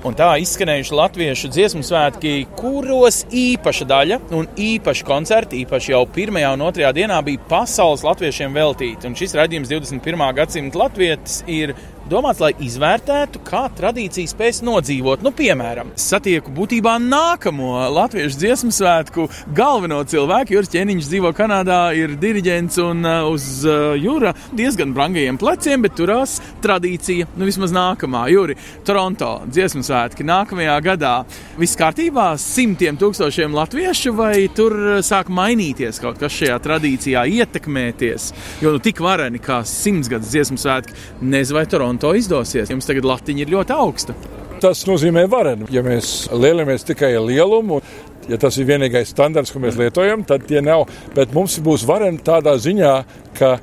Un tā izskanējuši latviešu dziesmu svētki, kuros īpaša daļa un īpaši koncerti, īpaši jau pirmajā un otrajā dienā, bija pasaules latviešiem veltīti. Un šis raidījums 21. gadsimta latvietis ir domāts, lai izvērtētu, kā tradīcija spēs nodzīvot. Nu, piemēram, satieku būtībā nākamo latviešu dziesmu svētku galveno cilvēku. Juris Čeniņš dzīvo Kanādā, ir diriģents un uh, uz uh, jūra diezgan brangajiem pleciem, bet turās tradīcija, nu vismaz nākamā. Juri, Toronto dziesmu svētki nākamajā gadā. Viss kārtībā, simtiem tūkstošiem latviešu, vai tur sāk mainīties kaut kas šajā tradīcijā, ietekmēties? Jo nu tik vareni kā simtsgadus dziesmu svētki, nezinu, vai Toronto izdosies. Jums tagad latiņa ir ļoti augsta. Tas nozīmē vareni. Ja mēs lielamies tikai lielumu, ja tas ir vienīgais standarts, ko mēs lietojam, tad tie nav. Bet mums būs vareni tādā ziņā, ka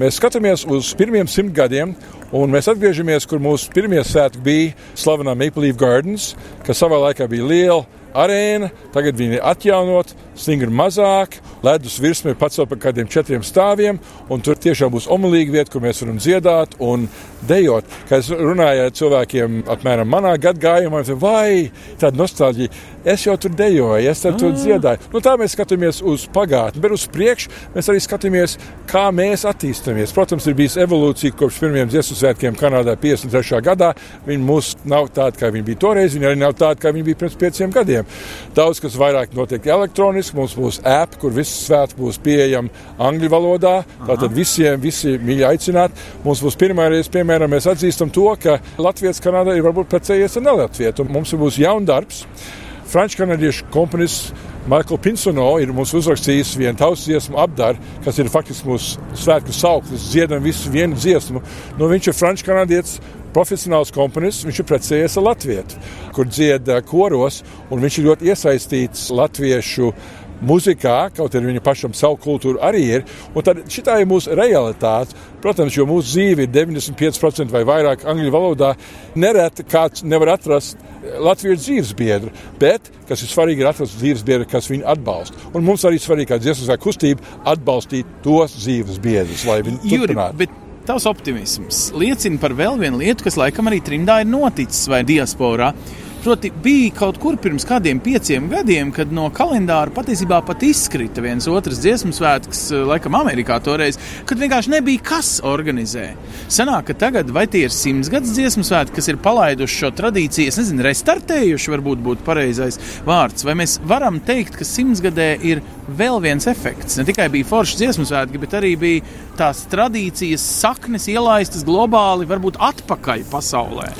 mēs skatāmies uz pirmiem simt gadiem. Un mēs atgriežamies, kur mūsu pirmie svētki bija slavenā Maple Leaf Gardens, kas savā laikā bija liela arēna. Tagad viņi ir atjaunot, stingri mazāk, ledus virsma ir pacelt par kādiem četriem stāviem, un tur tiešām būs omulīga vieta, kur mēs varam dziedāt un dejot. Kad es runāju ar cilvēkiem apmēram manā gadgājumā, vai tāda nostalģija, es jau tur dejoju, es tur ah. dziedāju. Nu, tā mēs skatāmies uz pagātni, bet uz priekšu mēs arī skatāmies, kā mēs attīstāmies. Protams, ir bijusi evolūcija kopš pirmiem dziesmu svētkiem Kanādā 53. gadā. Viņi mūs nav tādi, kā viņi bija toreiz, viņi arī nav tādi, kā viņi bija pirms pieciem gadiem. Daudz kas vairāk notiek elektroniski, mums būs äpa, kur viss svētki būs pieejami angļu valodā. Tātad visiem, visi mīļi aicināt. Mums būs pirmā reize, piemēram, mēs atzīstam to, ka Latvijas Kanādā ir varbūt precējies ar nelatvietu. Mums būs jaun darbs. Franču-kanādiešu komponists Maikls Pinsono ir mums uzrakstījis vienu tautas dziesmu apdaru, kas ir faktiski mūsu svētku sauklis. Dziedam visu vienu dziesmu. Nu, viņš ir franču-kanādietis, profesionāls komponists, viņš ir precējies ar latviešu, kur dzied koros, un viņš ir ļoti iesaistīts latviešu muzikā, kaut arī viņa pašam savu kultūru arī ir. Tad šī ir mūsu realitāte. Protams, jo mūsu dzīve ir 95% vai vairāk angļu valodā, nereti kāds nevar atrast latviešu dzīves biedru, bet, kas ir svarīgi, ir atrast dzīves biedru, kas viņu atbalsta. Un mums arī svarīgi, kā dziesmas kustība, atbalstīt tos dzīves biedrus, lai viņi turpinātu. Bet... Tavs optimisms liecina par vēl vienu lietu, kas laikam arī trimdā ir noticis vai diasporā. Proti, bija kaut kur pirms kādiem pieciem gadiem, kad no kalendāra patiesībā pat izkrita viens otrs dziesmu svētks, laikam, Amerikā toreiz, kad vienkārši nebija kas organizē. Sanāk, ka tagad vai tie ir simtsgadus dziesmu svētki, kas ir palaiduši šo tradīciju, es nezinu, restartējuši, varbūt būtu pareizais vārds, vai mēs varam teikt, ka simtsgadē ir vēl viens efekts. Ne tikai bija forši dziesmu svētki, bet arī bija tās tradīcijas saknes ielaistas globāli, varbūt atpakaļ pasaulē.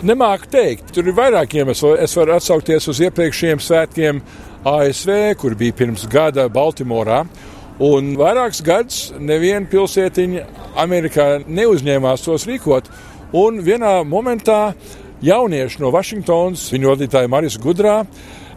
Nemāku teikt, tur ir vairāk iemeslu. Es varu atsaukties uz iepriekšējiem svētkiem ASV, kur bija pirms gada Baltimorā. Un vairākus gadus neviena pilsētiņa Amerikā neuzņēmās tos rīkot. Un vienā momentā jaunieši no Vašingtonas, viņu vadītāja Marijas Gudrā,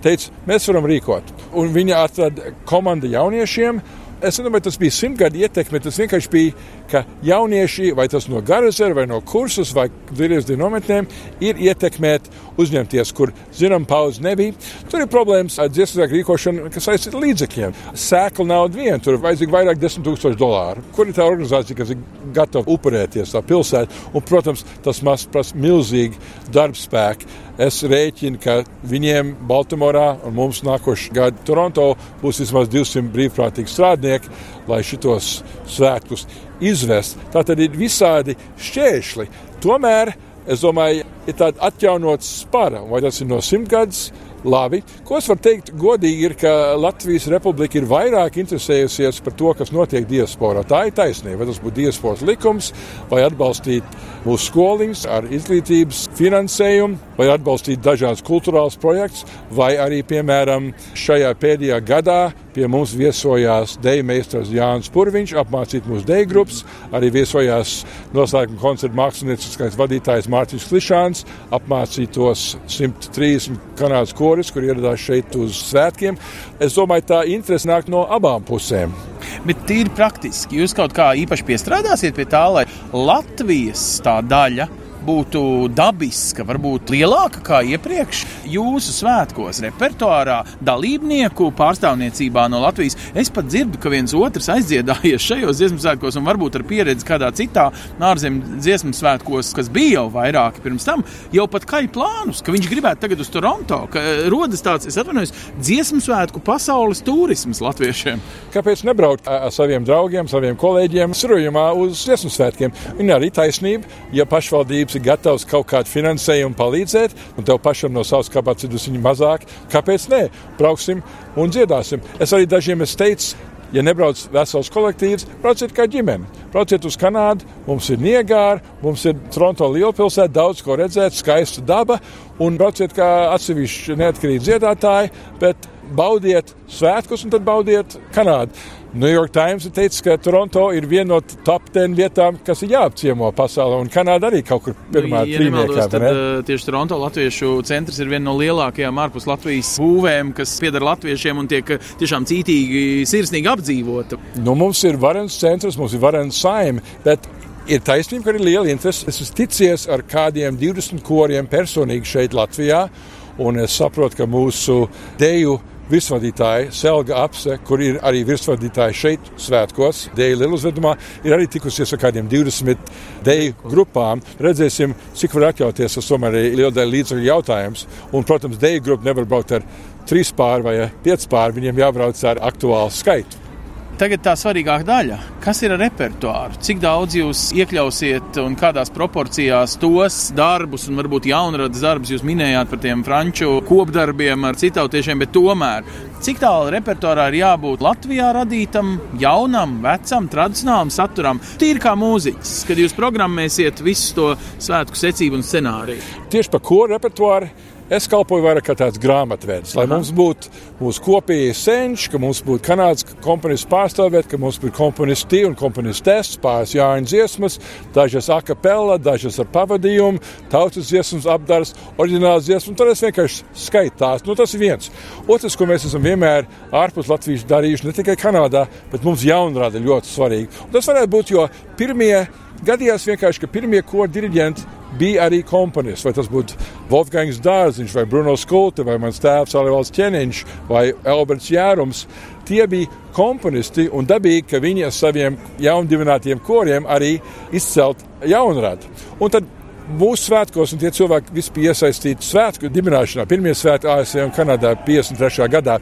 teica, mēs varam rīkot. Un viņa atrada komandu jauniešiem, es nezinu, vai tas bija simtgadu ietekme. Tas vienkārši bija, ka jaunieši, vai tas no Garazera, vai no kursus, vai Zviedrijas nometnēm, ir ietekmēti uzņemties, kur zinām, paudze nebija. Tur ir problēmas ar dziesmu rīkošanu, kas saistīta ar līdzekļiem. Sēkla nauda vien, tur ir vajadzīgi vairāk desmit tūkstoši dolāru. Kur ir tā organizācija, kas ir gatava upurēties tā pilsēta? Un, protams, tas prasa milzīgi darbspēku. Es rēķinu, ka viņiem Baltimorā un mums nākošais gads Toronto būs vismaz 200 brīvprātīgi strādnieki, lai šitos svētkus izvest. Tā tad ir visādi šķēršļi. Tomēr es domāju, ir tāda atjaunot spara, vai tas ir no simtgadus. Labi. Ko es varu teikt godīgi, ir, ka Latvijas republika ir vairāk interesējusies par to, kas notiek diasporā. Tā ir taisnība. Vai tas būtu diasporas likums, vai atbalstīt mūsu skoliņus ar izglītības finansējumu, vai atbalstīt dažādas kultūrāls projekts, vai arī, piemēram, šajā pēdējā gadā Pie mums viesojās deju meistars Jānis Purviņš, apmācīt mūsu deju grupas. Arī viesojās noslēguma koncerta mākslinieckais vadītājs Mārtiņš Klišāns, apmācītos 130 kanādas koris, kur ieradās šeit uz svētkiem. Es domāju, tā interese nāk no abām pusēm. Bet tīri praktiski, jūs kaut kā īpaši piestrādāsiet pie tā, lai Latvijas tā daļa būtu dabiska, varbūt lielāka kā iepriekš. Jūsu svētkos, repertuārā, dalībnieku pārstāvniecībā no Latvijas. Es pat dzirdu, ka viens otrs aizdziedājies šajos dziesmu svētkos, un varbūt ar pieredzi kādā citā ārzemju dziesmu svētkos, kas bija jau vairāki pirms tam, jau pat kaļ plānus, ka viņš gribētu tagad uz Toronto, ka rodas tāds, es atvainojos, dziesmu svētku pasaules turisms latviešiem. Kāpēc nebraukt ar saviem draugiem, saviem kolēģiem, surojumā uz dziesmu svētkiem? Viņa arī taisnība, ja pašvaldības ir gatavs kaut kādu finansējumu palīdzēt, un tev pašam no savas kapacitātes viņa mazāk, kāpēc ne? Brauksim un dziedāsim. Es arī dažiem es teicu, ja nebrauc vesels kolektīvs, brauciet kā ģimene. Brauciet uz Kanādu, mums ir Niagāra, mums ir Toronto lielpilsēta, daudz ko redzēt, skaista daba, un brauciet kā atsevišķi neatkarīgi dziedātāji, bet baudiet svētkus un tad baudiet Kanādu. New York Times ir teicis, ka Toronto ir viena no top 10 vietām, kas ir jāapciemo pasaulē, un Kanāda arī kaut kur pirmā nu, ja trīniekā. Tad, uh, tieši Toronto Latviešu centrs ir viena no lielākajām ārpus Latvijas būvēm, kas pieder latviešiem un tiek tiešām cītīgi, sirsnīgi apdzīvota. Nu, mums ir varens centrs, mums ir varens saime, bet Ir taisnība, ka ir liela interese. Es esmu ticies ar kādiem 20 koriem personīgi šeit, Latvijā, un es saprotu, ka mūsu deju virsvadītāja Selga Apse, kur ir arī virsvadītāja šeit svētkos, Deja Lieluzvedumā, ir arī tikusies ar kādiem 20 deju grupām. Redzēsim, cik var atļauties, tas tomēr ir liela daļa līdzekļu jautājums. Un, protams, deju grupa nevar braukt ar trīs pār vai pieci pār, viņiem jābrauc ar aktuālu skaitu. Tagad tā svarīgākā daļa. Kas ir ar repertuāru? Cik daudz jūs iekļausiet un kādās proporcijās tos darbus, un varbūt jaunradas darbus jūs minējāt par tiem franču kopdarbiem ar citautiešiem, bet tomēr cik tālu repertuārā ir jābūt Latvijā radītam, jaunam, vecam, tradicionālam saturam? Tīri kā mūziķis, kad jūs programmēsiet visu to svētku secību un scenāriju. Tieši par ko repertuāru? Es kalpoju vairāk kā tāds grāmatvedis, lai Aha. mums būtu mūsu kopējie senči, ka mums būtu kanādas komponists pārstāvēt, ka mums būtu komponisti un komponistests, pāris jāņa dziesmas, dažas akapella, dažas ar pavadījumu, tautas dziesmas apdars, oriģināls dziesmas, tad es vienkārši skaitu tās. Nu, tas ir viens. Otrs, ko mēs esam vienmēr ārpus Latvijas darījuši, ne tikai Kanādā, bet mums jaunrada ļoti svarīgi. Un tas varētu būt, jo pirmie gadījās vienkārši, ka pirmie kori diriģenti bija arī komponists. Vai tas būtu Wolfgangs Dārziņš, vai Bruno Skulte, vai mans tēvs Alivals Čeniņš, vai Alberts Jērums. Tie bija komponisti un dabīgi, ka viņi ar saviem jaundibinātiem koriem arī izcelt jaunradu. Un tad mūsu svētkos, un tie cilvēki visi iesaistīti svētku dibināšanā, pirmie svētki ASV un Kanadā 53. gadā.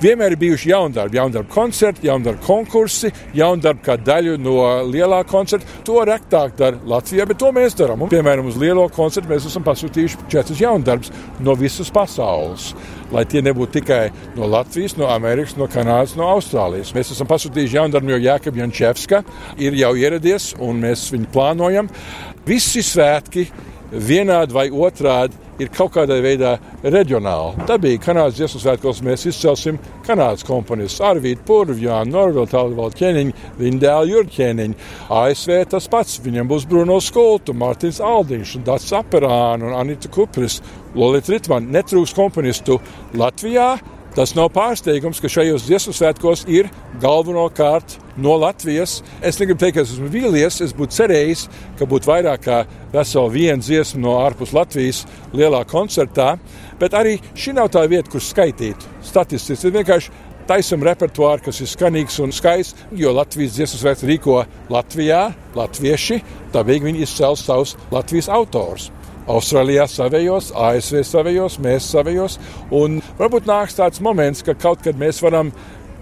Vienmēr ir bijuši jaundarbi, jaundarbu koncerti, jaundarbu konkursi, jaundarbi kā daļa no lielā koncerta. To rektāk dara Latvijā, bet to mēs darām. Un, piemēram, uz lielo koncertu mēs esam pasūtījuši četrus jaundarbus no visas pasaules. Lai tie nebūtu tikai no Latvijas, no Amerikas, no Kanādas, no Austrālijas. Mēs esam pasūtījuši jaundarbu, jo Jākab Jančevska ir jau ieradies un mēs viņu plānojam. Visi svētki vienādi vai otrādi ir kaut kādā veidā reģionāli. Dabīgi Kanādas dziesmu svētkos mēs izcelsim Kanādas komponistus Arvīdu Purvu, Jānu Norvilu, Talvaldu Ķeniņu, Vindēlu Jurķēniņu. ASV tas pats, viņam būs Bruno Skultu, Mārtiņš Aldiņš, Dats Aperāna un Anita Kupris, Lolita Ritman. Netrūks komponistu Latvijā. Tas nav pārsteigums, ka šajos dziesmu svētkos ir galvenokārt no Latvijas. Es negribu teikt, ka esmu vīlies, es būtu cerējis, ka būtu vairāk kā vesela viena dziesma no ārpus Latvijas lielā koncertā, bet arī šī nav tā vieta, kur skaitīt statistikas. Ir vienkārši taisam repertuāru, kas ir skanīgs un skaists, jo Latvijas dziesmu svētku rīko Latvijā, latvieši, dabīgi viņi izcels savus Latvijas autors. Austrālijā savējos, ASV savējos, mēs savējos. Un varbūt nāks tāds moments, ka kaut kad mēs varam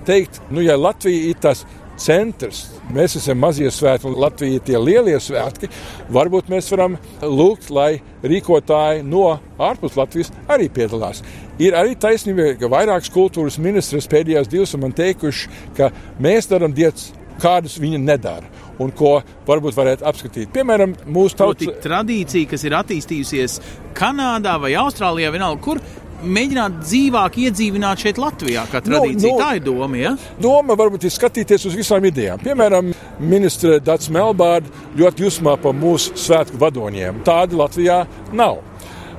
teikt, nu, ja Latvija ir tas centrs, mēs esam mazie svētki un Latvija ir tie lielie svētki, varbūt mēs varam lūgt, lai rīkotāji no ārpus Latvijas arī piedalās. Ir arī taisnība, ka vairākas kultūras ministrs pēdējās divas man teikuši, ka mēs darām dietas, kādus viņi nedara un ko varbūt varētu apskatīt. Piemēram, mūsu tautas tradīcija, kas ir attīstījusies Kanādā vai Austrālijā, vienalga, kur mēģināt dzīvāk iedzīvināt šeit Latvijā, kā tradīcija. Nu, nu, Tā ir doma, ja? Doma varbūt ir skatīties uz visām idejām. Piemēram, ministre Dārts Melbārds ļoti jusmā par mūsu svētku vadoņiem. Tāda Latvijā nav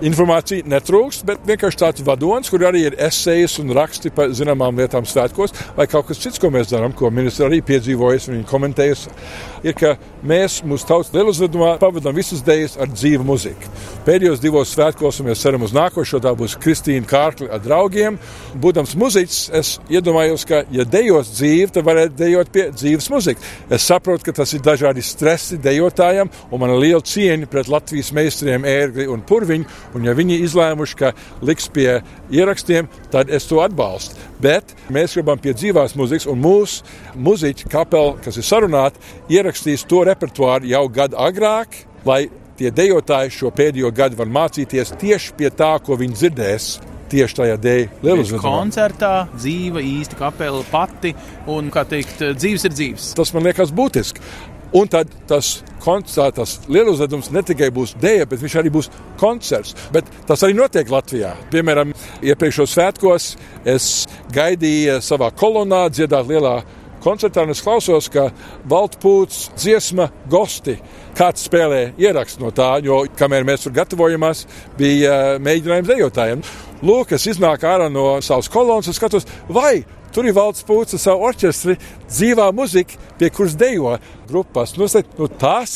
informācija netrūkst, bet vienkārši tāds vadonis, kur arī ir esejas un raksti par zināmām lietām svētkos, vai kaut kas cits, ko mēs darām, ko ministrs arī piedzīvojis un komentējis, ir, ka mēs mūsu tautas lieluzvedumā pavadām visas dēļas ar dzīvu muziku. Pēdējos divos svētkos, un mēs ceram uz nākošo, tā būs Kristīna Kārkli ar draugiem. Būdams muziķis, es iedomājos, ka, ja dejos dzīvi, tad varētu dejot pie dzīves muzikas. Es saprotu, ka tas ir dažādi stresi dejotājiem, un man ir liela cieņa pret Latvijas meistariem Ērgli un Purviņu, un ja viņi izlēmuši, ka liks pie ierakstiem, tad es to atbalstu. Bet mēs gribam pie dzīvās muzikas, un mūsu muzeķa kapela, kas ir sarunāta, ierakstīs to repertuāru jau gadu agrāk, lai tie dejotāji šo pēdējo gadu var mācīties tieši pie tā, ko viņi dzirdēs. Tieši tajā dēļ lieluzvedumā. Koncertā dzīva īsti kapela pati un, kā teikt, dzīves ir dzīves. Tas man liekas būtiski. Un tad tas koncerts, tas lieluzvedums ne tikai būs dēļa, bet viņš arī būs koncerts. Bet tas arī notiek Latvijā. Piemēram, iepriekšējos svētkos es gaidīju savā kolonā dziedāt lielā koncertā, un es klausos, ka Baltpūts dziesma Gosti. Kāds spēlē ierakstu no tā, jo kamēr mēs tur gatavojamies, bija mēģinājums dejotājiem. Lūk, es iznāku ārā no savas kolonas un skatos, vai Tur ir valsts pūcis ar savu orķestri, dzīvā muzika, pie kuras dejo grupas. Nu, nu, tas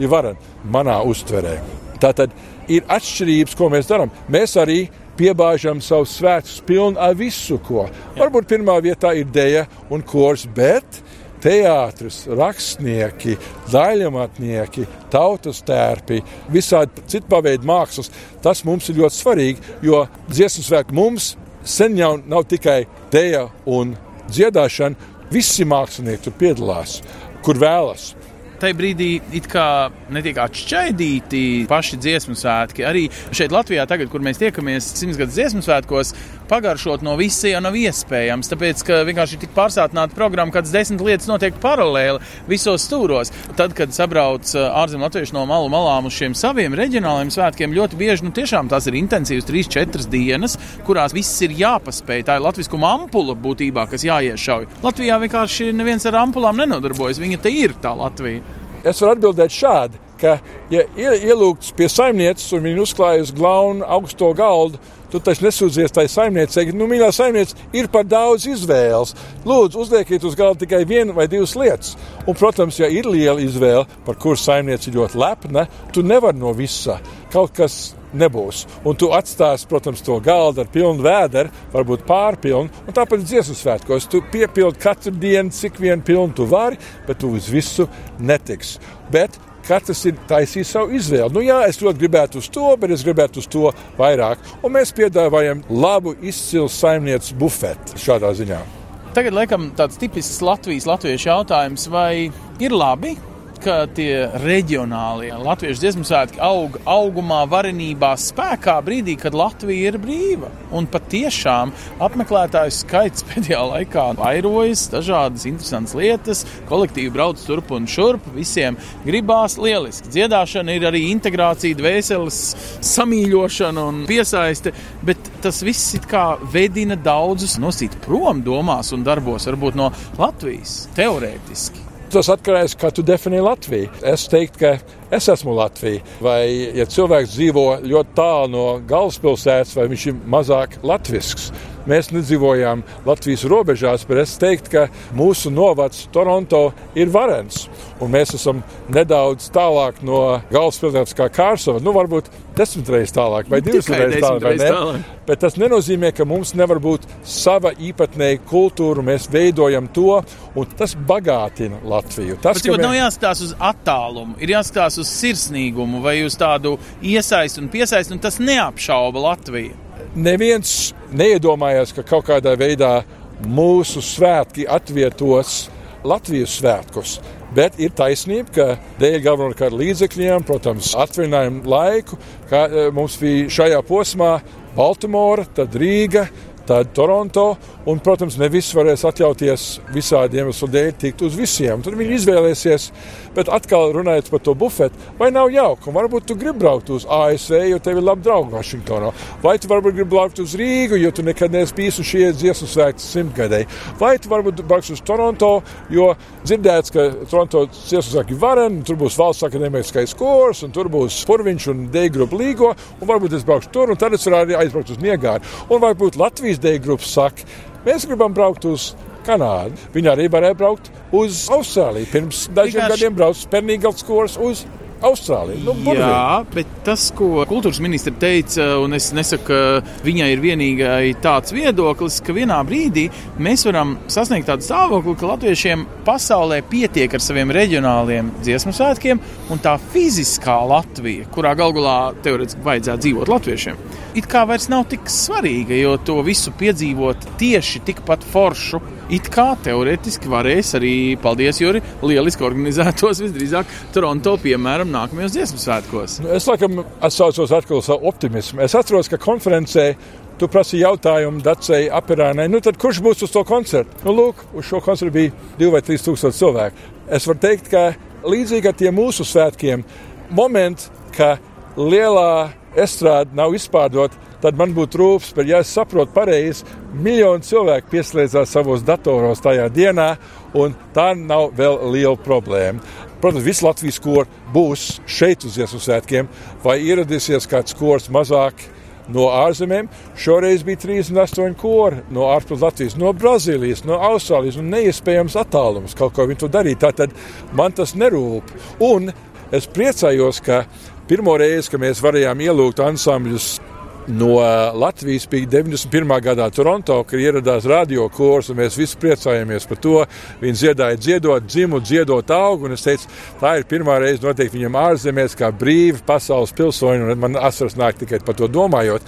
ir varani manā uztverē. Tā tad ir atšķirības, ko mēs darām. Mēs arī piebāžam savus svētkus pilnu ar visu, ko. Varbūt pirmā vietā ir deja un kors, bet teātris, rakstnieki, daļamatnieki, tautas tērpi, visādi citu paveidu mākslas. Tas mums ir ļoti svarīgi, jo dziesmu svētku mums sen jau nav tikai dēļa un dziedāšana. Visi mākslinieki tur piedalās, kur vēlas tajā brīdī it kā netiek atšķaidīti paši dziesmu svētki. Arī šeit Latvijā, tagad, kur mēs tiekamies simtgadus dziesmu svētkos, pagaršot no visa jau nav iespējams. Tāpēc, ka vienkārši ir tik pārsātināta programma, kādas desmit lietas notiek paralēli visos stūros. Tad, kad sabrauc ārzemju latvieši no malu malām uz šiem saviem reģionāliem svētkiem, ļoti bieži nu, tiešām tās ir intensīvas 3-4 dienas, kurās viss ir jāpaspēj. Tā ir latviskuma ampula būtībā, kas jāiešauj. Latvijā vienkārši neviens ar ampulām nenodarbojas. Viņa te ir tā Latvija. Es varu atbildēt šādi, ka, ja ielūgts pie saimnieces un viņa uzklājas glaunu augsto galdu, Tu taču nesūdzies tai saimniecei, nu, mīļā saimniece, ir par daudz izvēles. Lūdzu, uzliekiet uz galda tikai vienu vai divas lietas. Un, protams, ja ir liela izvēle, par kuru saimniece ļoti lepna, tu nevari no visa. Kaut kas nebūs. Un tu atstāsi, protams, to galdu ar pilnu vēderu, varbūt pārpilnu. Un tāpat dziesmu svētkos tu piepildi katru dienu, cik vien pilnu tu vari, bet tu uz visu netiksi. Bet katrs ir taisījis savu izvēli. Nu, jā, es ļoti gribētu uz to, bet es gribētu uz to vairāk. Un mēs piedāvājam labu, izcilu saimnieku bufeti šādā ziņā. Tagad, laikam, tāds tipisks Latvijas latviešu jautājums, vai ir labi, ka tie reģionālie latviešu dziesmu svētki aug augumā, varenībā, spēkā brīdī, kad Latvija ir brīva. Un patiešām apmeklētāju skaits pēdējā laikā vairojas, dažādas interesantas lietas, kolektīvi brauc turp un šurp, visiem gribās lieliski. Dziedāšana ir arī integrācija, dvēseles samīļošana un piesaiste, bet tas viss it kā vedina daudzus nosīt prom domās un darbos, varbūt no Latvijas teorētiski. Tas atkarīgs no tā, kā tu definē Latviju. Es teiktu, ka es esmu Latvija. Vai ja cilvēks dzīvo ļoti tālu no galvaspilsētas, vai viņš ir mazāk latvisks. Mēs nedzīvojām Latvijas robežās, bet es teiktu, ka mūsu novads Toronto ir varens. Un mēs esam nedaudz tālāk no galvaspilsētas kā Kārsova. Nu, varbūt desmit reizes tālāk, vai divas reizes tālāk. Reiz tālāk. Bet tas nenozīmē, ka mums nevar būt sava īpatnēja kultūra. Mēs veidojam to, un tas bagātina Latviju. Tas Bet, mēs... nav jāskatās uz attālumu, ir jāskatās uz sirsnīgumu vai uz tādu iesaistu un piesaistu, un tas neapšauba Latviju neviens neiedomājās, ka kaut kādā veidā mūsu svētki atvietos Latvijas svētkus. Bet ir taisnība, ka dēļ galvenokārt līdzekļiem, protams, atvaļinājumu laiku, kā e, mums bija šajā posmā Baltimora, tad Rīga, tad Toronto, Un, protams, ne visi varēs atļauties visādiem iemeslu dēļ tikt uz visiem. Tad viņi izvēlēsies, bet atkal runājot par to bufetu, vai nav jauki, varbūt tu gribi braukt uz ASV, jo tev ir labi draugi Vašingtonā, vai tu varbūt gribi braukt uz Rīgu, jo tu nekad neesi bijis šie ir dziesmu svētki simtgadēji, vai tu varbūt brauks uz Toronto, jo dzirdēts, ka Toronto dziesmu svētki varen, tur būs valsts akadēmiskais kurs, un tur būs purviņš un deju grupu līgo, un varbūt es braukšu tur, un tad es varētu aizbraukt uz Niegāru. Un varbūt Latvijas deju grupas saka, mēs gribam braukt uz Kanādu. Viņi arī varēja braukt uz Austrāliju. Pirms dažiem Vienkārši... gadiem braucu Spērnīgals kurs uz Austrālija. Nu, burvīgi. Jā, bet tas, ko kultūras ministra teica, un es nesaku, ka viņai ir vienīgai tāds viedoklis, ka vienā brīdī mēs varam sasniegt tādu stāvokli, ka latviešiem pasaulē pietiek ar saviem reģionāliem dziesmu svētkiem, un tā fiziskā Latvija, kurā galu galā teorētiski vajadzētu dzīvot latviešiem, it kā vairs nav tik svarīga, jo to visu piedzīvot tieši tikpat foršu it kā teorētiski varēs arī, paldies, Juri, lieliski organizētos visdrīzāk Toronto, piemēram, nākamajos dziesmu svētkos. Es laikam atsaucos atkal savu optimismu. Es atceros, ka konferencē tu prasīji jautājumu Dacei Aperānai, nu tad kurš būs uz to koncertu? Nu, lūk, uz šo koncertu bija 2 vai 3 tūkstoši cilvēku. Es varu teikt, ka līdzīgi ar tiem mūsu svētkiem, moment, ka lielā estrāde nav izpārdota, tad man būtu rūpes, bet, ja es saprotu pareizi, miljoni cilvēku pieslēdzās savos datoros tajā dienā, un tā nav vēl liela problēma. Protams, viss Latvijas kurs būs šeit uz Iesmu svētkiem, vai ieradīsies kāds kurs mazāk. No ārzemēm šoreiz bija 38 kori no ārpus Latvijas, no Brazīlijas, no Austrālijas. Neiespējams attālums kaut ko viņi tur darīja. Tātad man tas nerūp. Un es priecājos, ka pirmo reizi, kad mēs varējām ielūgt ansambļus no Latvijas bija 91. gadā Toronto, kad ieradās radiokurs, un mēs visi priecājāmies par to. Viņi dziedāja, dziedot, dzimu, dziedot augu, un es teicu, tā ir pirmā reize noteikti viņam ārzemēs kā brīvi pasaules pilsoņi, un man asaras nāk tikai par to domājot.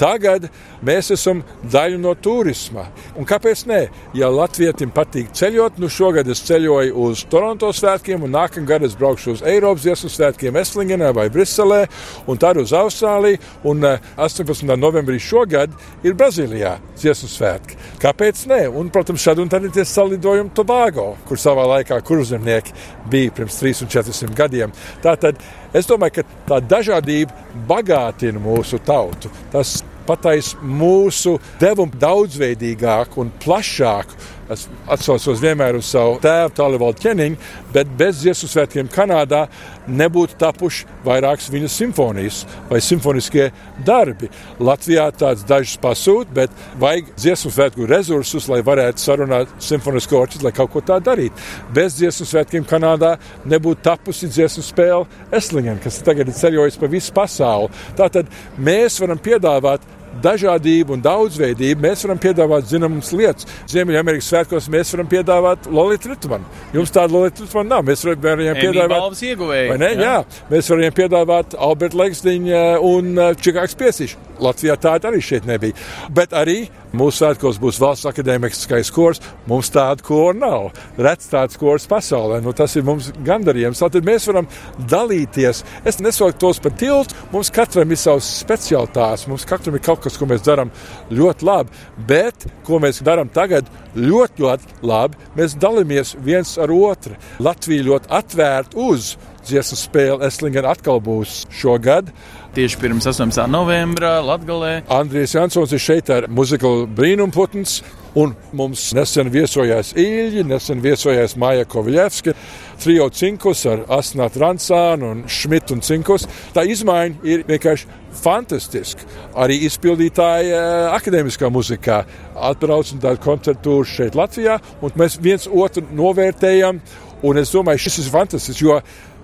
Tagad mēs esam daļa no turisma. Un kāpēc ne? Ja Latvijam patīk ceļot, nu šogad es ceļoju uz Toronto svētkiem, un nākamā gada es braukšu uz Eiropas dziesmu svētkiem Eslingenē vai Briselē, un tad uz Austrāliju. Un 18. Eh, novembrī šogad ir Brazīlijā dziesmu svētki. Kāpēc ne? Un, protams, šad un tad ir tie salidojumi Tobago, kur savā laikā kurzemnieki bija pirms 300 un 400 gadiem. Tātad Es domāju, ka tā dažādība bagātina mūsu tautu. Tas pataisa mūsu devumu daudzveidīgāku un plašāku. Es atcaucos vienmēr uz savu tēvu, Tālivaldu ķeniņu, bet bez dziesmu svētkiem Kanādā nebūtu tapuši vairākas viņa simfonijas vai simfoniskie darbi. Latvijā tāds dažs pasūta, bet vajag dziesmu svētku resursus, lai varētu sarunāt simfonisko orķestri, lai kaut ko tādu darītu. Bez dziesmu svētkiem Kanādā nebūtu tapusi dziesmu spēle Eslingen, kas tagad ir ceļojis pa visu pasauli. Tātad mēs varam piedāvāt dažādību un daudzveidību, mēs varam piedāvāt zināmas lietas. Ziemeļamerikas svētkos mēs varam piedāvāt Lolita Ritmanu. Jums tāda Lolita Ritmana nav. Mēs varam piedāvāt ieguvēju. Jā. jā, mēs varam piedāvāt Alberta Legsdiņa un uh, Čikāgas piesīšu. Latvijā tāda arī šeit nebija. Bet arī mūsu svētkos būs valsts akadēmiskais kurs. Mums tāda kora nav. Rets tāds kurs pasaulē. Nu, tas ir mums gandarījums. Tad mēs varam dalīties. Es nesaucu tos par tiltu. Mums katram ir savs specialitātes. Mums katram ir kaut kas, ko mēs darām ļoti labi. Bet ko mēs darām tagad ļoti, ļoti labi, mēs dalāmies viens ar otru. Latvija ļoti atvērta uz dziesmu spēli Eslingena atkal būs šogad. Tieši pirms 18. novembra Latvijā. Andrijs Jansons ir šeit ar muzikālu brīnumputns. Un mums nesen viesojās Ilģi, nesen viesojās Maija Kovaļevska, trio cinkus ar Asnātu Ransānu un Šmitu un cinkus. Tā izmaiņa ir vienkārši fantastiska. Arī izpildītāji akadēmiskā muzikā atbrauc un tādu koncertu šeit Latvijā, un mēs viens otru novērtējam. Un es domāju, šis ir fantastisks, jo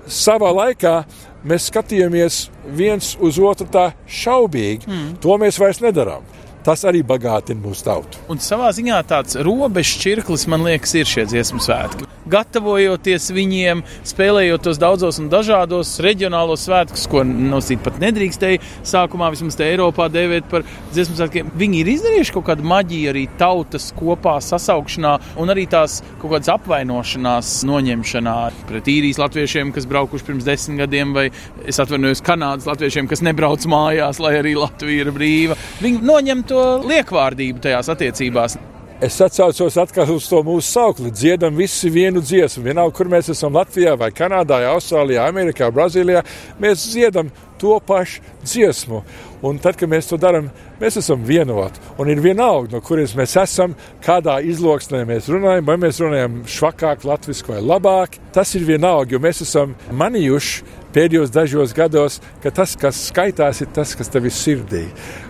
savā laikā mēs skatījāmies viens uz otru tā šaubīgi. Mm. To mēs vairs nedarām. Tas arī bagātina mūsu tautu. Un savā ziņā tāds robežs čirklis, man liekas, ir šie dziesmu svētki. Gatavojoties viņiem, spēlējot tos daudzos un dažādos reģionālos svētkus, ko nosīt pat nedrīkstēja sākumā vismaz te Eiropā dēvēt par dziesmu svētkiem, viņi ir izdarījuši kaut kādu maģiju arī tautas kopā sasaukšanā un arī tās kaut kādas apvainošanās noņemšanā pret īrijas latviešiem, kas braukuši pirms desmit gadiem, vai es atvainojos Kanādas latviešiem, kas nebrauc mājās, lai arī Latvija ir brīva. Viņi noņem to liekvārdību tajās attiecībās. Es atcaucos atkal uz to mūsu saukli. Dziedam visi vienu dziesmu. Vienalga, kur mēs esam Latvijā, vai Kanādā, vai Austrālijā, Amerikā, Brazīlijā, mēs dziedam to pašu dziesmu. Un tad, kad mēs to darām, mēs esam vienoti. Un ir vienalga, no kurienes mēs esam, kādā izloksnē mēs runājam, vai mēs runājam švakāk, latviešu vai labāk. Tas ir vienalga, jo mēs esam manījuši pēdējos dažos gados, ka tas, kas skaitās, ir tas, kas tev ir sirdī.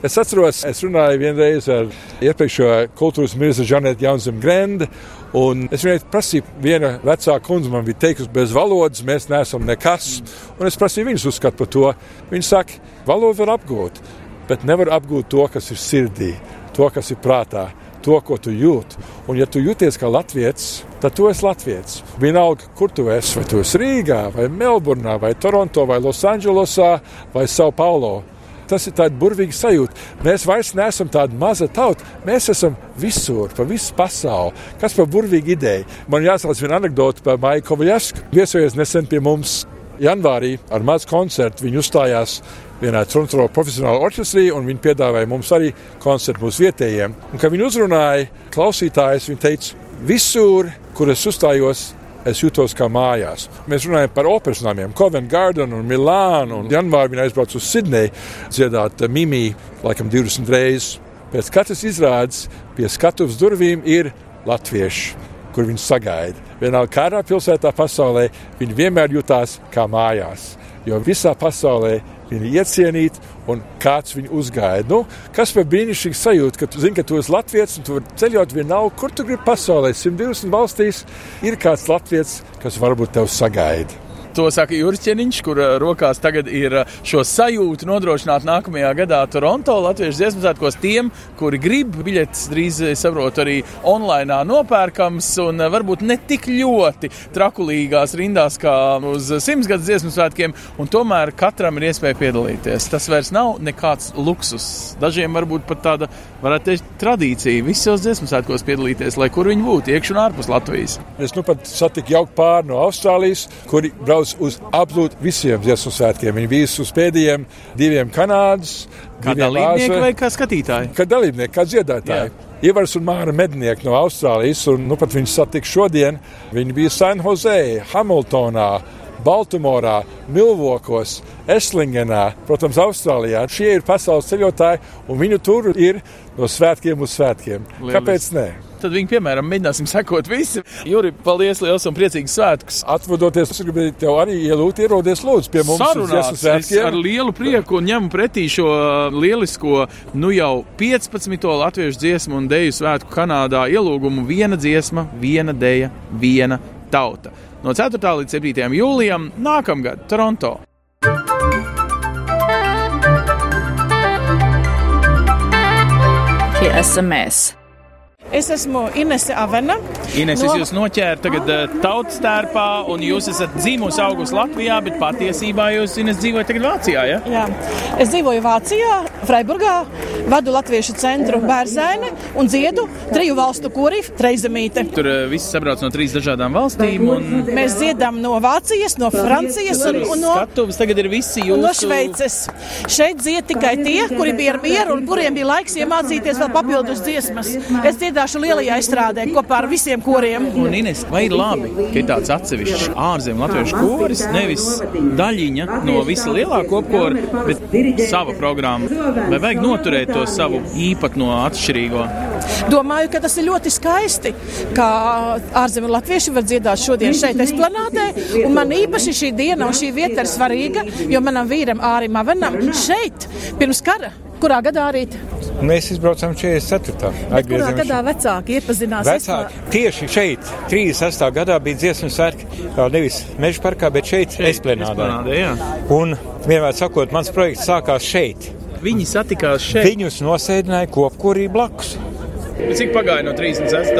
Es atceros, es runāju vienreiz ar iepriekšējo kultūras ministru Žanetu Jaunzemu Grendu. Un es viņai prasīju, viena vecāka kundze man bija teikusi, bez valodas mēs neesam nekas. Un es prasīju viņas uzskatu par to. Viņa saka, valodu var apgūt, bet nevar apgūt to, kas ir sirdī, to, kas ir prātā to, ko tu jūti. Un, ja tu jūties kā latviečs, tad tu esi latviečs. Vienalga, kur tu esi, vai tu esi Rīgā, vai Melburnā, vai Toronto, vai Losandželosā, vai Sao Paulo. Tas ir tāds burvīgs sajūta. Mēs vairs neesam tāda maza tauta. Mēs esam visur, pa visu pasauli. Kas par burvīgu ideju? Man jāsaka viena anekdote par Maiju Kovaļasku. Viesojies nesen pie mums janvārī ar mazu koncertu. Viņi uzstājās vienā Toronto profesionālā orķestrī, un viņi piedāvāja mums arī koncertu mūsu vietējiem. Un, kad viņi uzrunāja klausītājus, viņi teica, visur, kur es uzstājos, es jutos kā mājās. Mēs runājam par operas namiem, Covent Garden un Milānu. Un janvārī viņi aizbrauca uz Sidneju dziedāt Mimī, laikam 20 reizes. Pēc katras izrādes pie skatuves durvīm ir latvieši, kur viņi sagaida. Vienalga, kādā pilsētā pasaulē viņi vienmēr jutās kā mājās. Jo visā pasaulē viņi iecienīti un kāds viņu uzgaida. Nu, kas par brīnišķīgu sajūtu, ka tu zini, ka tu esi latviečs un tu vari ceļot vienalga, kur tu gribi pasaulē. 120 valstīs ir kāds latviečs, kas varbūt tev sagaida. To saka Jurķeniņš, kur eh, rokās tagad ir eh, šo sajūtu nodrošināt nākamajā gadā Toronto Latvijas dziesmu svētkos tiem, kuri grib biļetes drīz, saprot, arī online nopērkams un eh, varbūt ne tik ļoti trakulīgās rindās kā uz simtsgadus dziesmu svētkiem, un tomēr katram ir iespēja piedalīties. Tas vairs nav nekāds luksus. Dažiem varbūt pat tāda, varētu teikt, tradīcija visos dziesmu svētkos piedalīties, lai kur viņi būtu, iekš un ārpus Latvijas. Es nu pat satiku jauku pāri no Austrālijas, kuri brauc brauc uz absolūti visiem dziesmu svētkiem. Viņi bija uz pēdējiem diviem Kanādas. Kā dalībnieki vai kā skatītāji? Kā dalībnieki, kā dziedātāji. Jā. Ivars un Māra mednieki no Austrālijas, un nu, pat viņi satika šodien. Viņi bija San Jose, Hamiltonā, Baltimorā, Milvokos, Eslingenā, protams, Austrālijā. Šie ir pasaules ceļotāji, un viņu tur ir no svētkiem uz svētkiem. Lielis. Kāpēc ne? Tad viņi, piemēram, mēģināsim sekot visi. Juri, paldies, liels un priecīgs svētkus. Atvadoties, es gribēju tev arī ielūgt, ierodies lūdzu pie mums. Sarunāts, es ar lielu prieku un ņemu pretī šo lielisko, nu jau 15. latviešu dziesmu un deju svētku Kanādā ielūgumu viena dziesma, viena deja, viena tauta. No 4. līdz 7. jūlijam nākamgad Toronto. Mēs. Es esmu Inese Avena. Ines, no... es jūs noķēru tagad uh, tautas tērpā, un jūs esat dzīvojusi augusi Latvijā, bet patiesībā jūs, Ines, dzīvojat tagad Vācijā, ja? Jā, es dzīvoju Vācijā, Freiburgā, vadu Latviešu centru Bērzaini un dziedu triju valstu kori Treizemīte. Tur uh, visi sabrauc no trīs dažādām valstīm. Un... Mēs dziedam no Vācijas, no Francijas un, un no, skatuves tagad ir visi jūsu... no Šveices. Šeit dzied tikai tie, kuri bija ar mieru un kuriem bija laiks iemācīties vēl papildus dziesmas. Es dziedu dziedāšu lielajā izstrādē kopā ar visiem koriem. Un Ines, vai ir labi, ka ir tāds atsevišķs ārzemju latviešu koris, nevis daļiņa no visa lielā kopkora, bet sava programma? Vai vajag noturēt to savu īpatno atšķirīgo? Domāju, ka tas ir ļoti skaisti, ka ārzemju latvieši var dziedāt šodien šeit, Esplanādē. Un man īpaši šī diena un šī vieta ir svarīga, jo manam vīram Ārim Avenam šeit pirms kara, kurā gadā arī Mēs izbraucām 44. Kurā gadā vecāki iepazinās? Vecāki tieši šeit, 36. gadā bija dziesmu svētki, nevis meža parkā, bet šeit, šeit Esplanādē. Un vienmēr sakot, mans projekts sākās šeit. Viņi satikās šeit. Viņus nosēdināja kopkurī blakus. Cik pagāja no 36.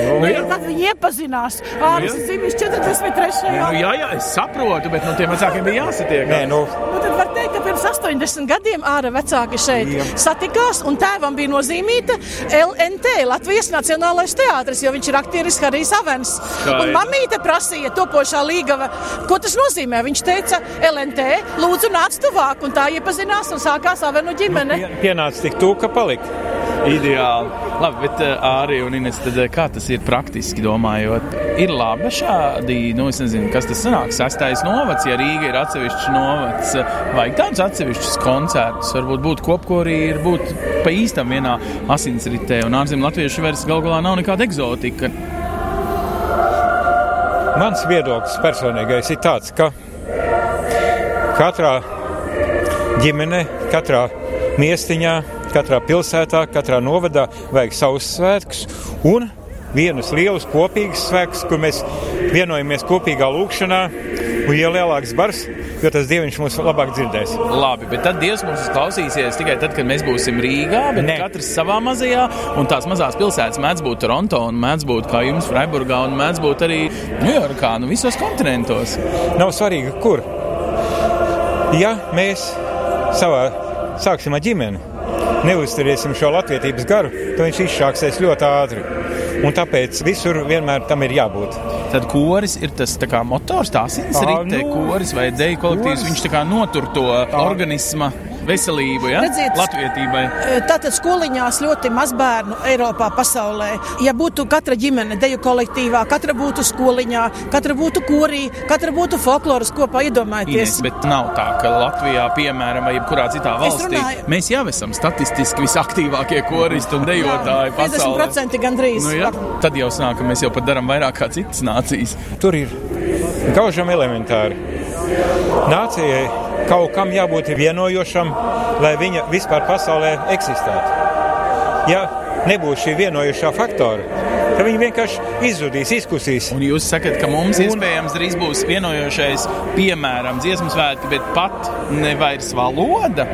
Nu, nu, jā. Tad viņi iepazinās. Ārvis ir dzimis 43. Nu, jā, jā, es saprotu, bet nu, tiem vecākiem bija jāsatiek. Nē, nu. Nu, tad var teikt, ka pirms 80 gadiem ārā vecāki šeit jā. satikās, un tēvam bija nozīmīta LNT, Latvijas Nacionālais teātris, jo viņš ir aktieris Harijs Avens. Un mamīte prasīja topošā līgava, ko tas nozīmē. Viņš teica, LNT, lūdzu nāc tuvāk, un tā iepazinās un sākās Avenu ģimene. Nu, pienāca tik tūka palikt. Ideāli. Labi, bet arī un Ines, tad, kā tas ir praktiski domājot? Ir labi šādi, nu, es nezinu, kas tas sanāk, sastais novads, ja Rīga ir atsevišķs novads, vajag tādus atsevišķus koncertus, varbūt būt kopkorī, ir būt pa īstam vienā asinsritē, un ārzem latviešu vairs gal galā nav nekāda eksotika. Mans viedoklis personīgais ir tāds, ka katrā ģimenē, katrā miestiņā, katrā pilsētā, katrā novadā vajag savus svētkus un vienus lielus kopīgus svētkus, kur mēs vienojamies kopīgā lūkšanā. Un, jo lielāks bars, jo tas dievs mums labāk dzirdēs. Labi, bet tad Dievs mums klausīsies tikai tad, kad mēs būsim Rīgā, bet ne. katrs savā mazajā, un tās mazās pilsētas mēdz būt Toronto, un mēdz būt kā jums Freiburgā, un mēdz būt arī Ņujorkā, nu visos kontinentos. Nav svarīgi, kur. Ja mēs savā sāksim ar ģimeni, neuzturēsim šo latviedzības garu, tad viņš izšāksies ļoti ātri. Un tāpēc visur vienmēr tam ir jābūt. Tad koris ir tas kā, motors, tās ir rīte, nu, koris vai deju kolektīvs. Viņš tā notur to organismu veselību, ja? Redziet, latvietībai. Tātad skoliņās ļoti maz bērnu Eiropā, pasaulē. Ja būtu katra ģimene deju kolektīvā, katra būtu skoliņā, katra būtu korī, katra būtu folkloras kopā, iedomājieties. Ines, bet nav tā, ka Latvijā, piemēram, vai jebkurā citā valstī, runāju... mēs jau esam statistiski visaktīvākie koristi un dejotāji jā, pasaulē. 50% gandrīz. Nu, ja? Tad jau sanāk, ka mēs jau pat darām vairāk kā citas nācijas. Tur ir gaužam elementāri. Nācijai kaut kam jābūt vienojošam, lai viņa vispār pasaulē eksistētu. Ja nebūs šī vienojošā faktora, tad viņi vienkārši izzudīs, izkusīs. Un jūs sakat, ka mums un... iespējams drīz būs vienojošais, piemēram, dziesmu svētki, bet pat ne vairs valoda.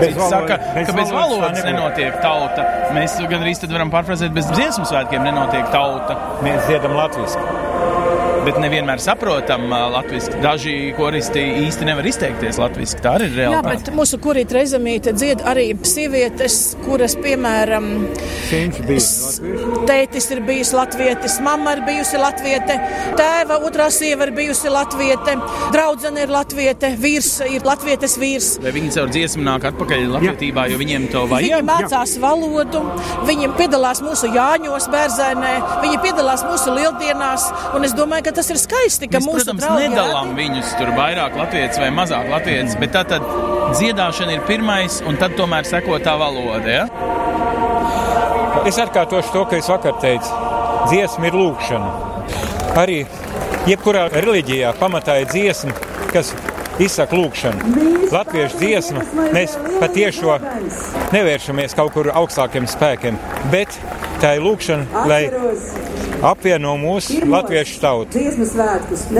Bez valodas, saka, bez ka bez valodas, nenotiek tauta. Mēs gan arī varam pārfrāzēt, bez dziesmu svētkiem nenotiek tauta. Mēs dziedam latviešu bet nevienmēr saprotam latviešu. Daži koristi īsti nevar izteikties latviešu. Tā arī ir reāli. Jā, bet mūsu korīta reizemīte dzied arī sievietes, kuras, piemēram, tētis ir bijis latvietis, mamma ir bijusi latviete, tēva otrā sieva ir bijusi latviete, draudzene ir latviete, vīrs ir latvietes vīrs. Vai viņi caur dziesmu nāk atpakaļ latvietībā, jo viņiem to vajag? Viņi mācās Jā. valodu, viņi piedalās mūsu jāņos bērzainē, viņi piedalās mūsu lieldienās, un es domāju, ka tas ir skaisti, ka Mēs, mūsu protams, draugi nedalām viņus tur vairāk latviešu vai mazāk latviešu, bet tā tad dziedāšana ir pirmais, un tad tomēr seko tā valoda. Ja? Es atkārtošu to, ka es vakar teicu. Dziesma ir lūkšana. Arī jebkurā reliģijā pamatā ir dziesma, kas izsaka lūkšanu. Latviešu dziesma, mēs patiešo nevēršamies kaut kur augstākiem spēkiem, bet tā ir lūkšana, lai apvieno mūsu latviešu tautu.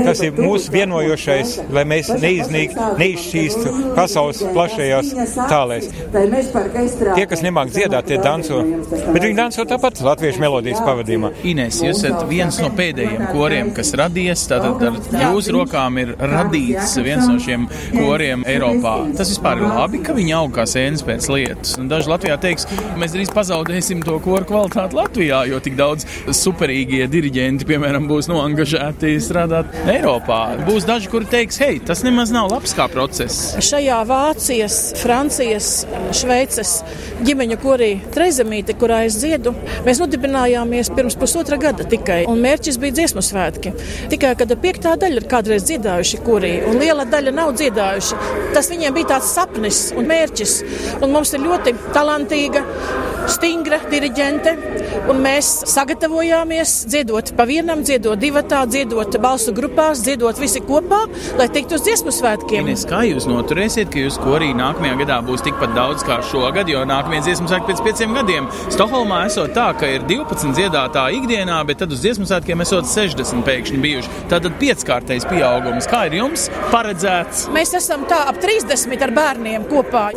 Tas ir mūsu vienojošais, lai mēs neiznīk, neizšķīstu pasaules plašajās tālēs. Tie, kas nemāk dziedāt, tie danso, bet viņi danso tāpat latviešu melodijas pavadījumā. Ines, jūs esat viens no pēdējiem koriem, kas radies, tātad ar jūsu rokām ir radīts viens no šiem koriem Eiropā. Tas vispār ir labi, ka viņi aug kā sēnes pēc lietas. Un daži Latvijā teiks, mēs drīz pazaudēsim to koru kvalitāti Latvijā, jo tik daudz superīgi galīgie diriģenti, piemēram, būs noangažēti strādāt Eiropā. Būs daži, kuri teiks, hei, tas nemaz nav labs kā process. Šajā Vācijas, Francijas, Šveices ģimeņu korī Trezemīte, kurā es dziedu, mēs nodibinājāmies pirms pusotra gada tikai, un mērķis bija dziesmu svētki. Tikai, kad piektā daļa ir kādreiz dziedājuši korī, un liela daļa nav dziedājuši, tas viņiem bija tāds sapnis un mērķis. Un mums ir ļoti talantīga, stingra diriģente, un mēs sagatavojāmies dziedot pa vienam, dziedot divatā, dziedot balsu grupās, dziedot visi kopā, lai tiktu uz dziesmu svētkiem. Ines, kā jūs noturēsiet, ka jūs korī nākamajā gadā būs tikpat daudz kā šogad, jo nākamie dziesmu svētki pēc pieciem gadiem. Stokholmā esot tā, ka ir 12 dziedātāji ikdienā, bet tad uz dziesmu svētkiem esot 60 pēkšņi bijuši. Tātad pieckārtais pieaugums. Kā ir jums paredzēts? Mēs esam tā ap 30 ar bērniem kopā.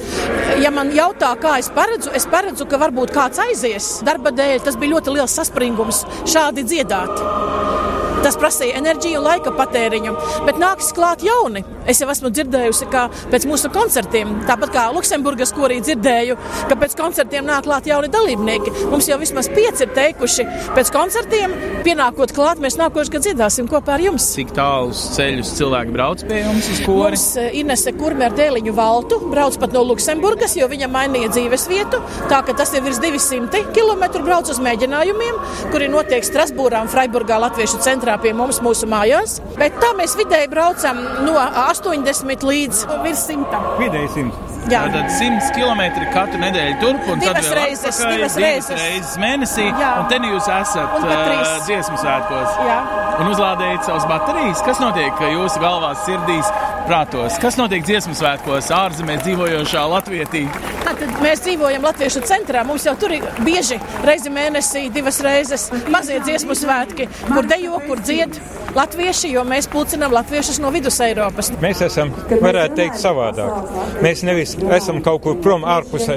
Ja man jautā, kā es paredzu, es paredzu, ka varbūt kāds aizies darba dēļ. Tas bija ļoti liels saspringums. Šādi dziedāt. Tas prasīja enerģiju un laika patēriņu, bet nāks klāt jauni. Es jau esmu dzirdējusi, ka pēc mūsu koncertiem, tāpat kā Luksemburgas korī dzirdēju, ka pēc koncertiem nāk klāt jauni dalībnieki. Mums jau vismaz pieci ir teikuši, pēc koncertiem, pienākot klāt, mēs nākošais gads dziedāsim kopā ar jums. Cik tālus ceļus cilvēki brauc pie jums uz kori? Mums eh, Inese Kurme ar dēliņu valtu brauc pat no Luksemburgas, jo viņa mainīja dzīves vietu. Tā ka tas ir virs 200 km brauc uz mēģinājumiem, kuri notiek Strasbūrā un Freiburgā Latviešu centrā pie mums mūsu mājās. Bet tā mēs vidēji braucam no 80 līdz virs 100. Vidēji 100. Jā. Tātad 100 km katru nedēļu turp un Divas tad vēl reizes, atpakaļ, divas divas reizes. reizes mēnesī. Jā. Un te nu jūs esat uh, dziesmu svētkos. Jā. Un uzlādējat savas baterijas. Kas notiek jūsu galvās, sirdīs, prātos? Kas notiek dziesmu svētkos ārzemēs dzīvojošā Latvietī? Tātad mēs dzīvojam Latviešu centrā. Mums jau tur ir bieži reizi mēnesī, divas reizes mazie dziesmu svētki, kur dejo, kur dzied latvieši, jo mēs pulcinām latviešus no vidus Eiropas. Mēs esam, varētu teikt, savādāk. Mēs nevis esam kaut kur prom ārpus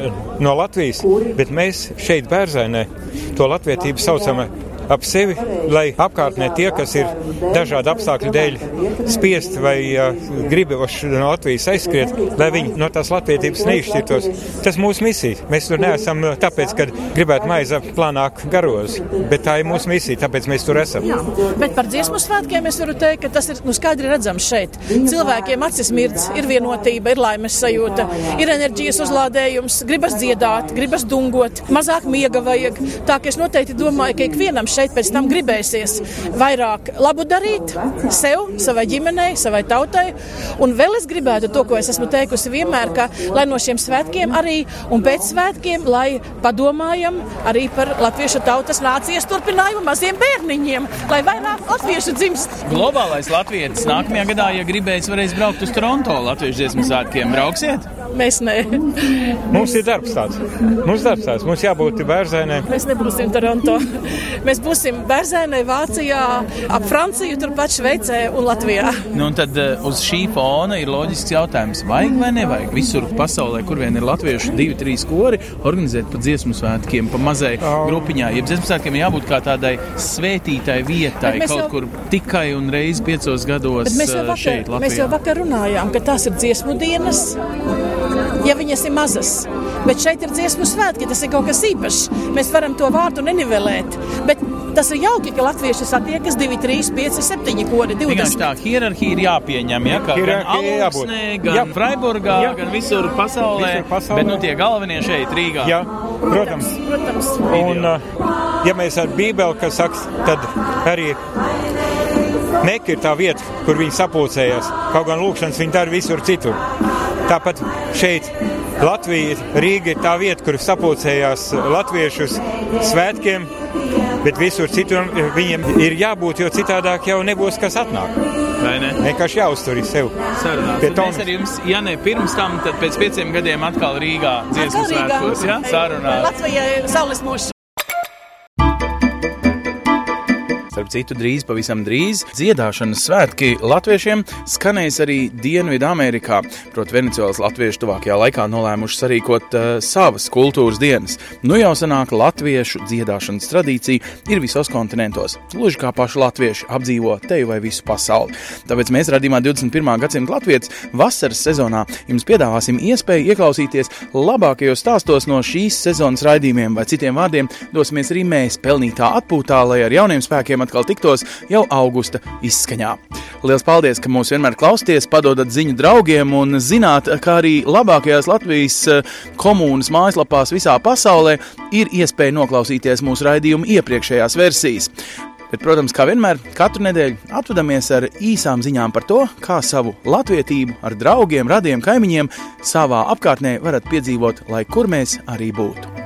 no Latvijas, bet mēs šeit, Bērzainē, to latvietību saucam ap sevi, lai apkārtnē tie, kas ir dažādu apstākļu dēļ spiest vai uh, gribuši no Latvijas aizskriet, lai viņi no tās latvietības neizšķirtos. Tas mūsu misija. Mēs tur neesam tāpēc, ka gribētu maize plānāk garozi, bet tā ir mūsu misija, tāpēc mēs tur esam. Jā, bet par dziesmu svētkiem es varu teikt, ka tas ir nu, skaidri redzams šeit. Cilvēkiem acis mirdz, ir vienotība, ir laimes sajūta, ir enerģijas uzlādējums, gribas dziedāt, gribas dungot, mazāk miega vajag. Tā ka es noteikti domāju, ka ikvienam šeit pēc tam gribēsies vairāk labu darīt sev, savai ģimenei, savai tautai. Un vēl es gribētu to, ko es esmu teikusi vienmēr, ka lai no šiem svētkiem arī un pēc svētkiem, lai padomājam arī par latviešu tautas nācijas turpinājumu maziem bērniņiem, lai vairāk latviešu dzimst. Globālais latvietis nākamajā gadā, ja gribēs, varēs braukt uz Toronto Latviešu dziesmu svētkiem. Brauksiet? Mēs ne. Mums ir darbs tāds. Mums ir darbs tāds. Mums jābūt bērzainē. Mēs nebūsim Toronto. Mēs būsim Bērzainē, Vācijā, ap Franciju, turpat Šveicē un Latvijā. Nu, un tad uh, uz šī fona ir loģisks jautājums, vajag vai nevajag visur pasaulē, kur vien ir latviešu divi, trīs kori, organizēt pa dziesmu svētkiem, pa mazai grupiņai. Ja dziesmu svētkiem jābūt kā tādai svētītai vietai, kaut jau- kur tikai un reiz piecos gados Bet mēs jau, uh, vakar, šeit, mēs jau Latvijā. vakar runājām, ka tās ir dziesmu dienas, ja viņas ir mazas. Bet šeit ir dziesmu svētki, tas ir kaut kas īpašs. Mēs varam to vārdu nenivelēt. Bet tas ir jauki, ka latvieši satiekas 2, 3, 5, 7 kori, Vienkārši 20. tā hierarhija ir jāpieņem. Ja, kā gan. Aluksnē, gan Jā. Freiburgā, Jā. gan visur pasaulē. Visur pasaulē. Bet nu, tie galvenie šeit, Rīgā. Jā, protams. Protams. Un, uh, ja mēs ar Bībeli, kas saka, tad arī Meka ir tā vieta, kur viņi sapulcējās. Kaut gan lūkšanas viņi dara visur citur. Tāpat šeit Latvija, Rīga ir tā vieta, kur sapulcējās latviešu svētkiem, bet visur citur viņiem ir jābūt, jo citādāk jau nebūs kas atnāk. Vai ne? Vienkārši jāuztur sev. Mēs ar jums, ja ne pirms tam, tad pēc pieciem gadiem atkal Rīgā dziesmu svētkos. Ja? Sarunāts. Latvijai ir saules mūžs. Starp citu, drīz, pavisam drīz, dziedāšanas svētki latviešiem skanēs arī Dienvidamerikā. Proti, Venecijas latvieši tuvākajā laikā nolēmuši sarīkot uh, savas kultūras dienas. Nu jau senāk latviešu dziedāšanas tradīcija ir visos kontinentos. Gluži kā paši latvieši apdzīvo teju vai visu pasauli. Tāpēc mēs radījumā 21. gadsimta latviešu vasaras sezonā jums piedāvāsim iespēju ieklausīties labākajos stāstos no šīs sezonas raidījumiem, vai citiem vārdiem dosimies arī mēs pelnītā atpūtā, lai ar jauniem spēkiem atkal tiktos jau augusta izskaņā. Lielas paldies, ka mūs vienmēr klausāties, padodat ziņu draugiem un zināt, ka arī labākajās Latvijas eh, komunas mājaslapās visā pasaulē ir iespēja noklausīties mūsu raidījumu iepriekšējās versijas. Bet, protams, kā vienmēr, katru nedēļu atvadamies ar īsām ziņām par to, kā savu latvietību ar draugiem, radiem, kaimiņiem savā apkārtnē varat piedzīvot, lai kur mēs arī būtu.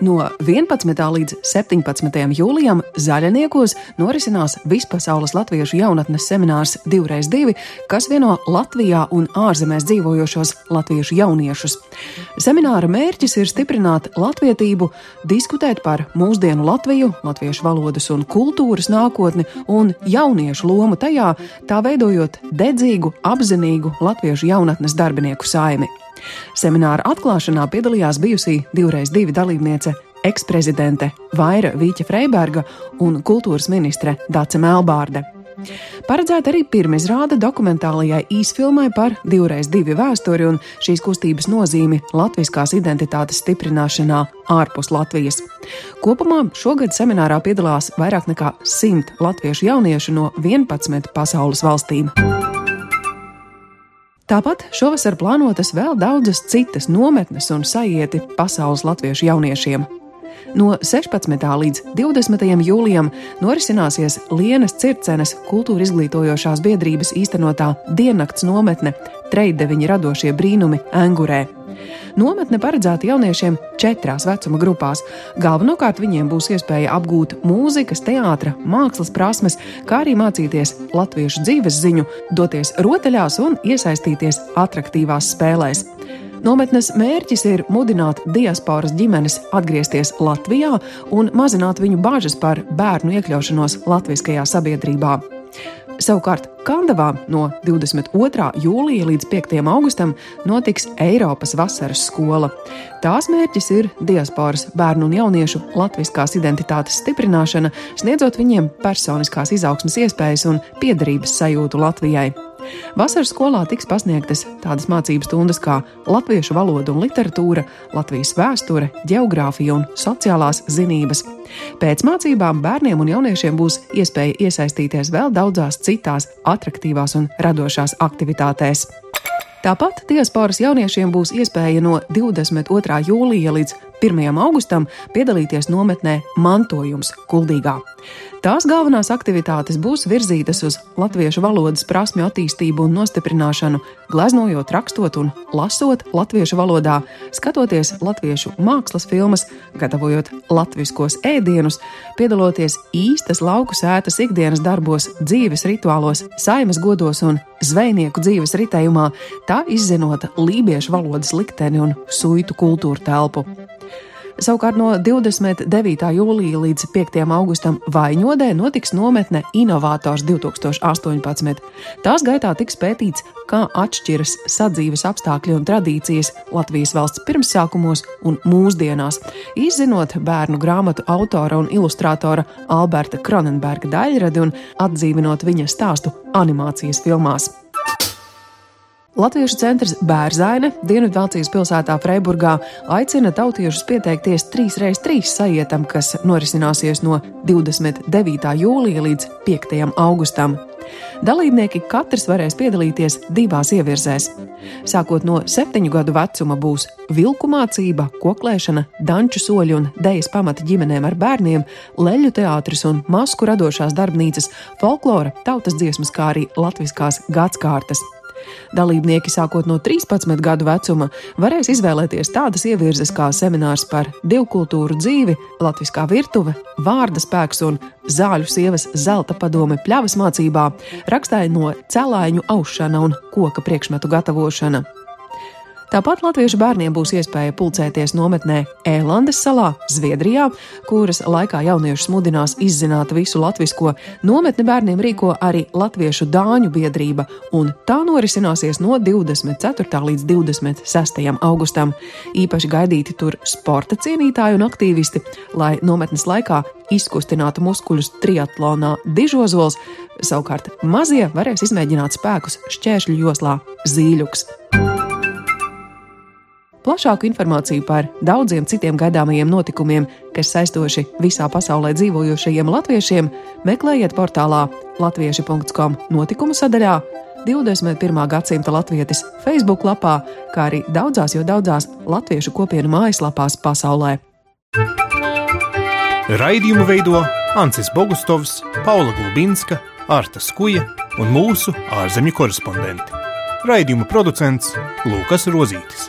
No 11. līdz 17. jūlijam Zaļniekos norisinās Vispasaules latviešu jaunatnes seminārs 2x2, kas vieno Latvijā un ārzemēs dzīvojošos latviešu jauniešus. Semināra mērķis ir stiprināt latvietību, diskutēt par mūsdienu Latviju, latviešu valodas un kultūras nākotni un jauniešu lomu tajā, tā veidojot dedzīgu, apzinīgu latviešu jaunatnes darbinieku saimi. Semināra atklāšanā piedalījās bijusī divreiz divi dalībniece eksprezidente Vaira Vīķa Freiberga un kultūras ministre Dāce Melbārde. Paredzēta arī pirmizrāde dokumentālajai īsfilmai par divreiz divi vēsturi un šīs kustības nozīmi latviskās identitātes stiprināšanā ārpus Latvijas. Kopumā šogad seminārā piedalās vairāk nekā simt latviešu jauniešu no 11 pasaules valstīm. Tāpat šovasar plānotas vēl daudzas citas nometnes un sajieti pasaules latviešu jauniešiem. No 16. līdz 20. jūlijam norisināsies Lienas Circenes kultūra izglītojošās biedrības īstenotā diennakts nometne Treideviņi radošie brīnumi Angurē. Nometne paredzēta jauniešiem četrās vecuma grupās. Galvenokārt viņiem būs iespēja apgūt mūzikas, teātra, mākslas prasmes, kā arī mācīties latviešu dzīves ziņu, doties rotaļās un iesaistīties attraktīvās spēlēs. Nometnes mērķis ir mudināt diasporas ģimenes atgriezties Latvijā un mazināt viņu bažas par bērnu iekļaušanos latviskajā sabiedrībā. Savukārt Kandavā no 22. jūlija līdz 5. augustam notiks Eiropas vasaras skola. Tās mērķis ir diasporas bērnu un jauniešu latviskās identitātes stiprināšana, sniedzot viņiem personiskās izaugsmas iespējas un piederības sajūtu Latvijai. Vasaras skolā tiks pasniegtas tādas mācību stundas kā latviešu valoda un literatūra, Latvijas vēsture, geogrāfija un sociālās zinības. Pēc mācībām bērniem un jauniešiem būs iespēja iesaistīties vēl daudzās citās attraktīvās un radošās aktivitātēs. Tāpat diasporas jauniešiem būs iespēja no 22. jūlija līdz 1. augustam piedalīties nometnē Mantojums Kuldīgā. Tās galvenās aktivitātes būs virzītas uz latviešu valodas prasmju attīstību un nostiprināšanu, gleznojot, rakstot un lasot latviešu valodā, skatoties latviešu mākslas filmas, gatavojot latviskos ēdienus, piedaloties īstas lauku sētas ikdienas darbos, dzīves rituālos, saimas godos un zvejnieku dzīves ritējumā, tā izzinot lībiešu valodas likteni un suitu kultūru telpu. Savukārt no 29. jūlija līdz 5. augustam Vaņodē notiks nometne Innovators 2018. Tās gaitā tiks pētīts, kā atšķiras sadzīves apstākļi un tradīcijas Latvijas valsts pirmsākumos un mūsdienās, izzinot bērnu grāmatu autora un ilustrātora Alberta Kronenberga daļradi un atdzīvinot viņa stāstu animācijas filmās. Latviešu centrs Bērzaine Dienvidvācijas pilsētā Freiburgā aicina tautiešus pieteikties 3x3 sajietam, kas norisināsies no 29. jūlija līdz 5. augustam. Dalībnieki katrs varēs piedalīties divās ievirzēs. Sākot no septiņu gadu vecuma būs vilku mācība, koklēšana, danču soļi un dēļas pamata ģimenēm ar bērniem, leļu teātris un masku radošās darbnīcas, folklora, tautas dziesmas, kā arī latviskās gadskārtas. Dalībnieki sākot no 13 gadu vecuma varēs izvēlēties tādas ievirzes kā seminārs par divkultūru dzīvi, latviskā virtuve, vārda spēks un zāļu sievas zelta padome pļavas mācībā, rakstāja no celāņu aušana un koka priekšmetu gatavošana. Tāpat latviešu bērniem būs iespēja pulcēties nometnē Ēlandes salā, Zviedrijā, kuras laikā jauniešus mudinās izzināt visu latvisko. Nometni bērniem rīko arī Latviešu dāņu biedrība, un tā norisināsies no 24. līdz 26. augustam. Īpaši gaidīti tur sporta cienītāji un aktīvisti, lai nometnes laikā izkustinātu muskuļus triatlonā dižozols, savukārt mazie varēs izmēģināt spēkus šķēršļu joslā Zīļuks. Plašāku informāciju par daudziem citiem gaidāmajiem notikumiem, kas saistoši visā pasaulē dzīvojošajiem latviešiem, meklējiet portālā latvieši.com notikumu sadaļā, 21. gadsimta latvietis Facebook lapā, kā arī daudzās jo daudzās latviešu kopienu mājaslapās pasaulē. Raidījumu veido Ancis Bogustovs, Paula Gulbinska, Arta Skuja un mūsu ārzemju korespondenti. Raidījuma producents Lukas Rozītis.